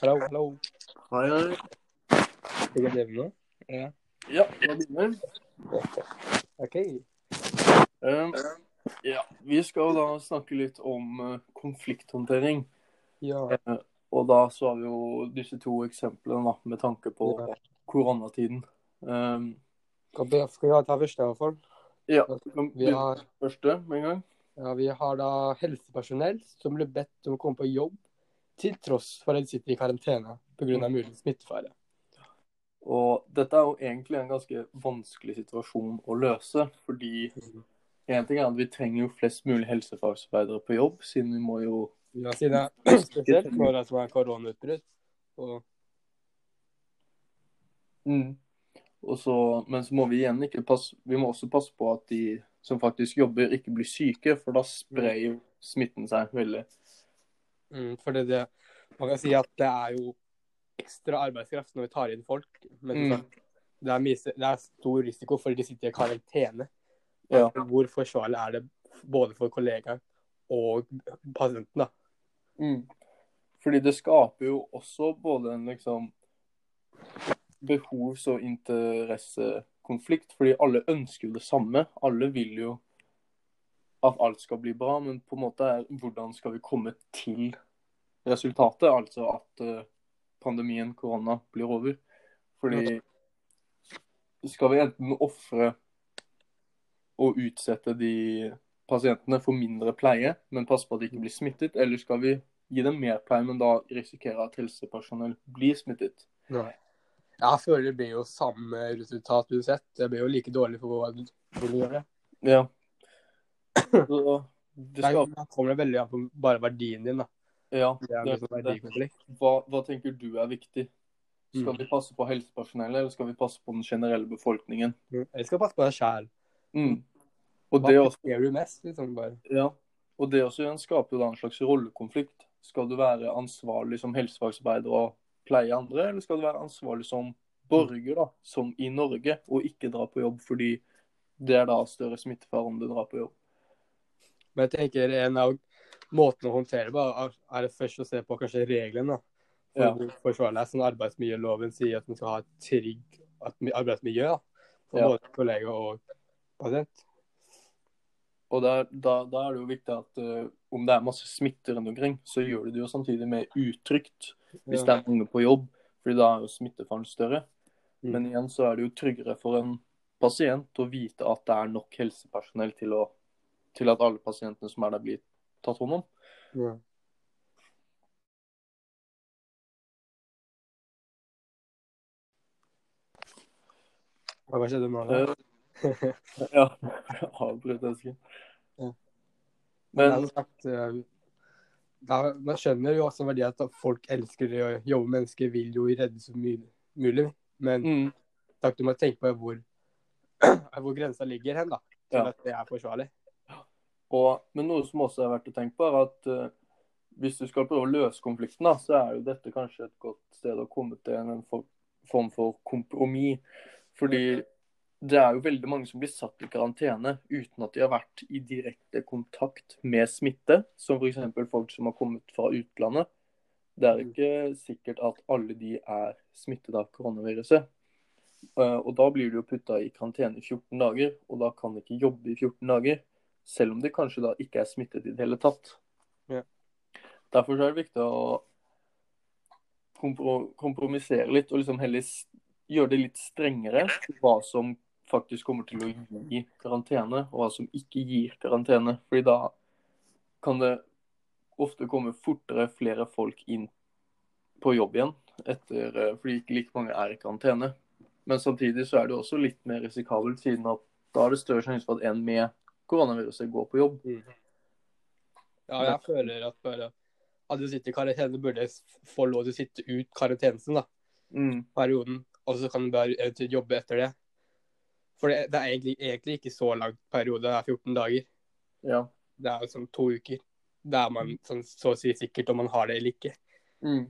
Hallo, hallo. Hei, hei. Skal jeg begynne nå? Ja. Ja, jeg begynner. OK. Um, ja, vi skal da snakke litt om eh, konflikthåndtering. Ja. Uh, og da så har vi jo disse to eksemplene da, med tanke på Ja. koronatiden. Um, Skal vi, ta første, i hvert fall? ja, vi har, første med en gang. ja, vi har da helsepersonell som ble bedt om å komme på jobb til tross for at de sitter i karantene pga. Mm. mulig smittefare. Og dette er jo egentlig en ganske vanskelig situasjon å løse. Fordi en ting er at vi trenger jo flest mulig helsefagarbeidere på jobb, siden vi må jo Ja, siden det er spesielt når det er koronautbrudd. Og Mm. Så, men så må vi igjen ikke passe Vi må også passe på at de som faktisk jobber, ikke blir syke, for da sprer jo smitten seg veldig. Mm, for det, det, man kan si at det er jo ekstra arbeidskraft når vi tar inn folk. Men Mm. det, er mye, det er stor risiko for de sitter i karantene. Ja. Hvor forsvarlig er det både for kollegaer og pasienten? da? Mm. Fordi det skaper jo også både en liksom behovs- og interessekonflikt. Fordi alle ønsker jo det samme. Alle vil jo at alt skal bli bra, men på en måte er hvordan skal vi komme til resultatet? Altså at eh, pandemien, korona, blir over. Fordi skal vi enten ofre og utsette de pasientene for mindre pleie, men passe på at de ikke blir smittet, eller skal vi gi dem mer pleie, men da risikere at helsepersonell blir smittet? Nei. Jeg føler det blir jo samme resultat uansett. Det blir jo like dårlig for hva du gjør. Ja. Så det skal, kommer det veldig an på bare verdien din. da. ja, Det er liksom det. Hva, hva tenker du er viktig? Skal Mm. vi passe på helsepersonellet, eller skal vi passe på den generelle befolkningen? Jeg skal passe på deg sjæl. Mm. Og Hva også du mest? liksom bare? Ja, og det også igjen skaper jo en slags rollekonflikt. Skal du være ansvarlig som helsefagsarbeider og pleie andre, eller skal du være ansvarlig som borger, da, som i Norge, og ikke dra på jobb fordi det er da større smittefare om du drar på jobb? Men jeg tenker en av måtene å håndtere det på, er- først å se på kanskje reglene. For Ja. forsvarlig sånn arbeidsmiljøloven sier at man skal ha et trygg arbeidsmiljø da, for Ja. både kollega og pasient. Og der, da, da er det jo viktig at uh, om det er masse smitte rundt omkring, så gjør du det jo samtidig mer utrygt hvis det er mange på jobb, fordi da er jo smittefaren større. Mm. Men igjen så er det jo tryggere for en pasient å vite at det er nok helsepersonell til, å, til at alle pasientene som er der, blir tatt hånd om. Ja. Hva skjedde da? Eh, ja, avbryt ønsken. Ja. Men Men, eh, da, man skjønner jo også verdi at folk elsker å jobbe med mennesker, vil jo redde så mye mulig. Men mm, takk, du må tenke på hvor, hvor grensa ligger hen, da. Til Ja. at det er forsvarlig. Og, men noe som også er verdt å tenke på, er at uh, hvis du skal prøve å løse konflikten, da, så er jo dette kanskje et godt sted å komme til en for, form for kompromiss. Fordi det er jo veldig mange som blir satt i karantene uten at de har vært i direkte kontakt med smitte, som f.eks. folk som har kommet fra utlandet. Det er ikke sikkert at alle de er smittet av koronaviruset. Eh, Og da blir de jo putta i karantene i 14 dager, og da kan de ikke jobbe i 14 dager. Selv om de kanskje da ikke er smittet i det hele tatt. Ja. Derfor er det viktig å kompromissere litt og liksom heller gjøre det litt strengere hva som faktisk kommer til å gi karantene, og hva som ikke gir karantene. Fordi da kan det ofte komme fortere flere folk inn på jobb igjen, etter, eh, fordi ikke like mange er i karantene. Men samtidig så er det også litt mer risikabelt, siden at da er det større sjanse for at en med koronaviruset gå på jobb. Ja, jeg føler at bare at du sitter i karantene, burde få lov til å sitte ut karantenen, da. Mm. Perioden. Og så kan du bare eventuelt jobbe etter det. For det, det er egentlig, egentlig ikke så lang periode, det er 14 dager. Ja. Det er jo sånn to uker. Da er man sånn, så å si sikkert om man har det eller ikke. Mm.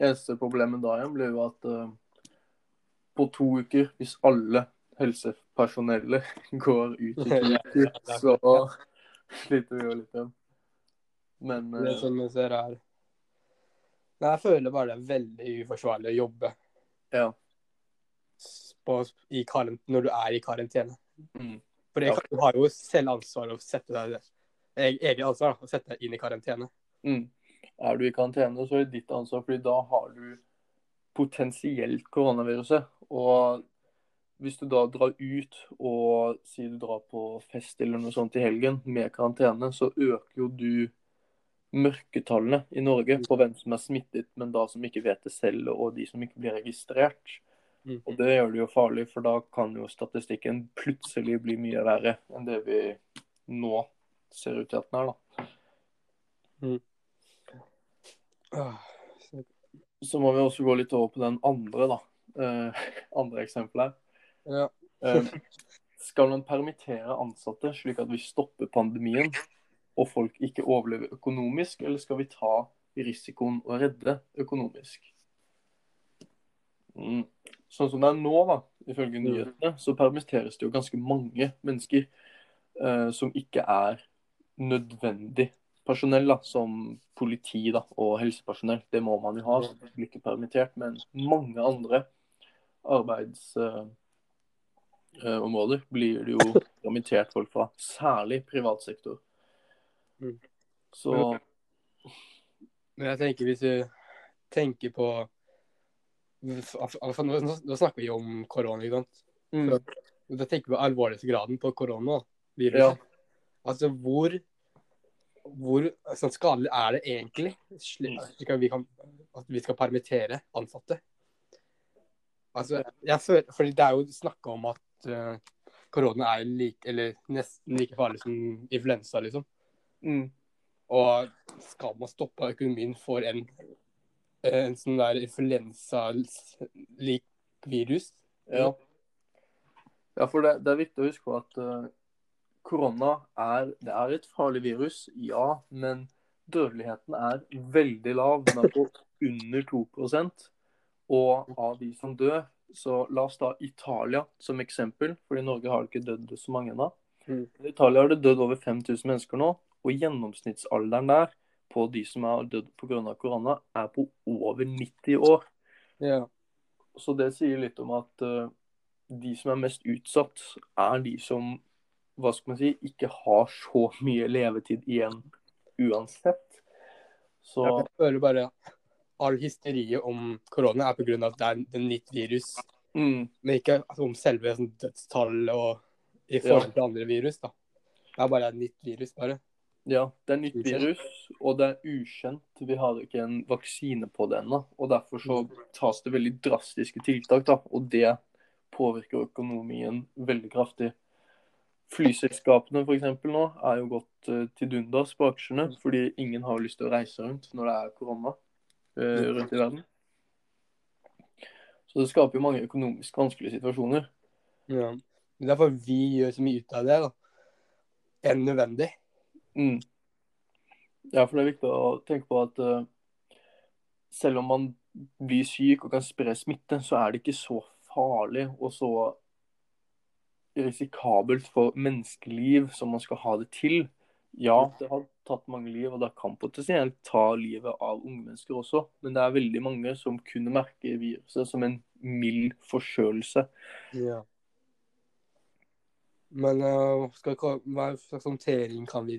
Eneste problemet da igjen blir jo at uh, på to uker, hvis alle helsepersonellet går ut i er så sliter vi jo litt igjen. Men Det eh, som jeg ser her Men jeg føler bare det er veldig uforsvarlig å jobbe Ja. på, i når du er i karantene. Mm. For Ja. du har jo selv ansvar å sette deg eg- eget ansvar å sette deg inn i karantene. Mm. Er du i karantene, så er det ditt ansvar, fordi da har du potensielt koronaviruset. Og hvis du da drar ut og sier du drar på fest eller noe sånt i helgen med karantene, så øker jo du mørketallene i Norge på hvem som er smittet, men da som ikke vet det selv, og de som ikke blir registrert. Mm. Og det gjør det jo farlig, for da kan jo statistikken plutselig bli mye verre enn det vi nå ser ut til at den er, da. Mm. Så må vi også gå litt over på den andre, da. Uh, andre eksempelet. Ja. Eh, skal man permittere ansatte slik at vi stopper pandemien og folk ikke overlever økonomisk, eller skal vi ta risikoen og redde økonomisk? Mm. Sånn som det er nå, da, ifølge Mm. nyhetene, så permitteres det jo ganske mange mennesker eh, som ikke er nødvendig personell, da, som politi da, og helsepersonell. Det må man jo ha, så man blir ikke permittert. Men mange andre arbeids... eh, områder blir det jo permittert folk fra. Særlig privat sektor. Mm. Så Men jeg tenker hvis du tenker på altså, nå, nå snakker vi om korona, ikke sant? mm, Da tenker vi på alvorlighetsgraden på korona. Ja. Altså hvor hvor sånn skadelig er det egentlig slik slik at vi, kan, at vi skal permittere ansatte? Altså, jeg føler, fordi Det er jo snakka om at eh, korona er like, eller nesten like farlig som influensa, liksom. mm, Og skal man stoppe økonomien for en, en sånn der influensa-lik virus? ja. ja, for det, det er viktig å huske på at uh, korona er, det er et farlig virus, ja. Men dødeligheten er veldig lav. Den er på under 2% Og av de som dør, så la oss ta Italia som eksempel, fordi Norge har ikke dødd så mange ennå. Mm. I Italia har det dødd over 5000 mennesker nå, og gjennomsnittsalderen der på de som har dødd pga. korona, er på over 90 år. Yeah. Så det sier litt om at uh, de som er mest utsatt, er de som hva skal man si, ikke har så mye levetid igjen uansett. Så Jeg føler bare all hysteriet om korona er pga. at det er et nytt virus, mm, men ikke om selve sånn, dødstallet og i forhold til andre virus. da. Det er bare et nytt virus, bare. ja, det er nytt Ukjent. virus, og det er ukjent. Vi har ikke en vaksine på det ennå. Og derfor så tas det veldig drastiske tiltak, da. Og det påvirker økonomien veldig kraftig. Flyselskapene for eksempel nå er jo gått eh, til dundas på aksjene, fordi ingen har lyst til å reise rundt når det er korona rundt i verden. Så det skaper jo mange økonomisk vanskelige situasjoner. Ja. Det er derfor vi gjør så mye ut av det da, enn nødvendig. Mm. Ja, for det er viktig å tenke på at uh, selv om man blir syk og kan spre smitte, så er det ikke så farlig og så risikabelt for menneskeliv som man skal ha det til. Ja, det har tatt mange liv, og det kan potensielt ta livet av unge mennesker også. Men det er veldig mange som kunne merke viruset som en mild forkjølelse. Ja. Men uh, skal, hva slags håndtering kan vi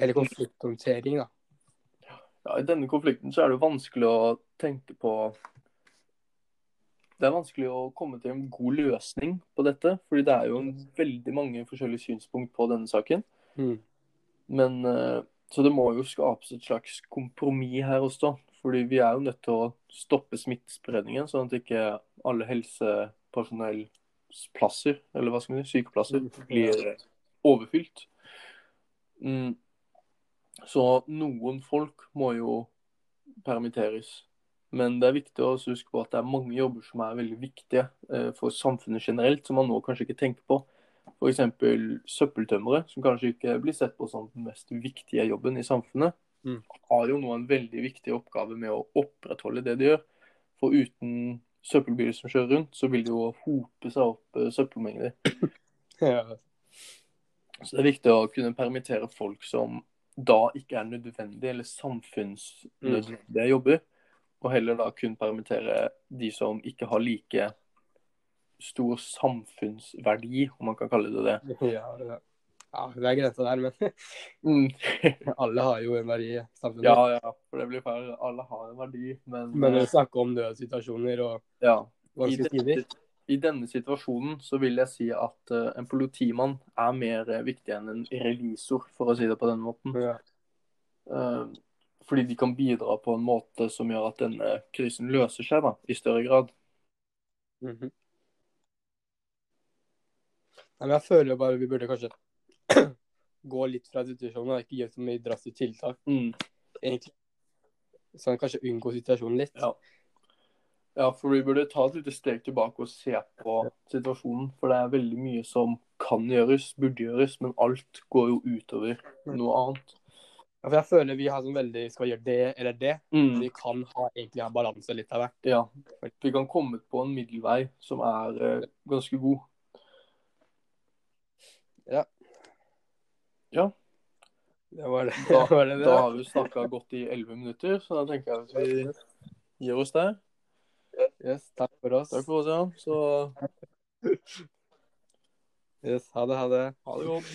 Eller konflikthåndtering, da. Ja, I denne konflikten så er det vanskelig å tenke på Det er vanskelig å komme til en god løsning på dette. fordi det er jo veldig mange forskjellige synspunkt på denne saken. Mm. Men eh, Så det må jo skapes et slags kompromiss her også. Fordi vi er jo nødt til å stoppe smittespredningen, sånn at ikke alle helsepersonellplasser, eller hva skal man si, sykeplasser, blir overfylt. Mm. Så noen folk må jo permitteres. Men det er viktig å huske på at det er mange jobber som er veldig viktige eh, for samfunnet generelt, som man nå kanskje ikke tenker på. F.eks. søppeltømmere, som kanskje ikke blir sett på som den mest viktige jobben i samfunnet, Mm. har jo nå en veldig viktig oppgave med å opprettholde det de gjør. For uten søppelbiler som kjører rundt, så vil det jo hope seg opp eh, søppelmengder. Ja. Så det er viktig å kunne permittere folk som da ikke er nødvendige eller samfunnsnødvendige jobber. Og heller da kun permittere de som ikke har like stor samfunnsverdi, om man kan kalle det det. Ja, ja. ja det er grensa der, men Mm. alle har jo en verdi i samfunnet. Ja, ja, for det blir feil. Alle har en verdi, men, Men å snakke om nødsituasjoner og ja. Vanskelige tider I denne situasjonen så vil jeg si at uh, en politimann er mer uh, viktig enn en revisor, for å si det på den måten. ja. Uh, fordi de kan bidra på en måte som gjør at denne krisen løser seg da, i større grad. Mhm. Nei, men jeg føler jo bare vi burde kanskje gå litt fra situasjonen og ikke gjøre så mye drastiske tiltak, egentlig. Sånn kanskje unngå situasjonen litt. Ja. Ja, for vi burde ta et lite steg tilbake og se på situasjonen. For det er veldig mye som kan gjøres, burde gjøres, men alt går jo utover noe annet. Ja, for jeg føler vi har sånn veldig skal gjøre det eller det. Vi kan ha, egentlig ha balanse litt av hvert. Ja. Vi kan komme på en middelvei som er eh, ganske god. Ja. Ja. Det var det. Da, var det, det. da har vi snakka godt i elleve minutter, så da tenker jeg at vi gir oss der. Yes, takk for oss. Takk for oss, ja. Så Yes, ha det, ha det. ha det godt.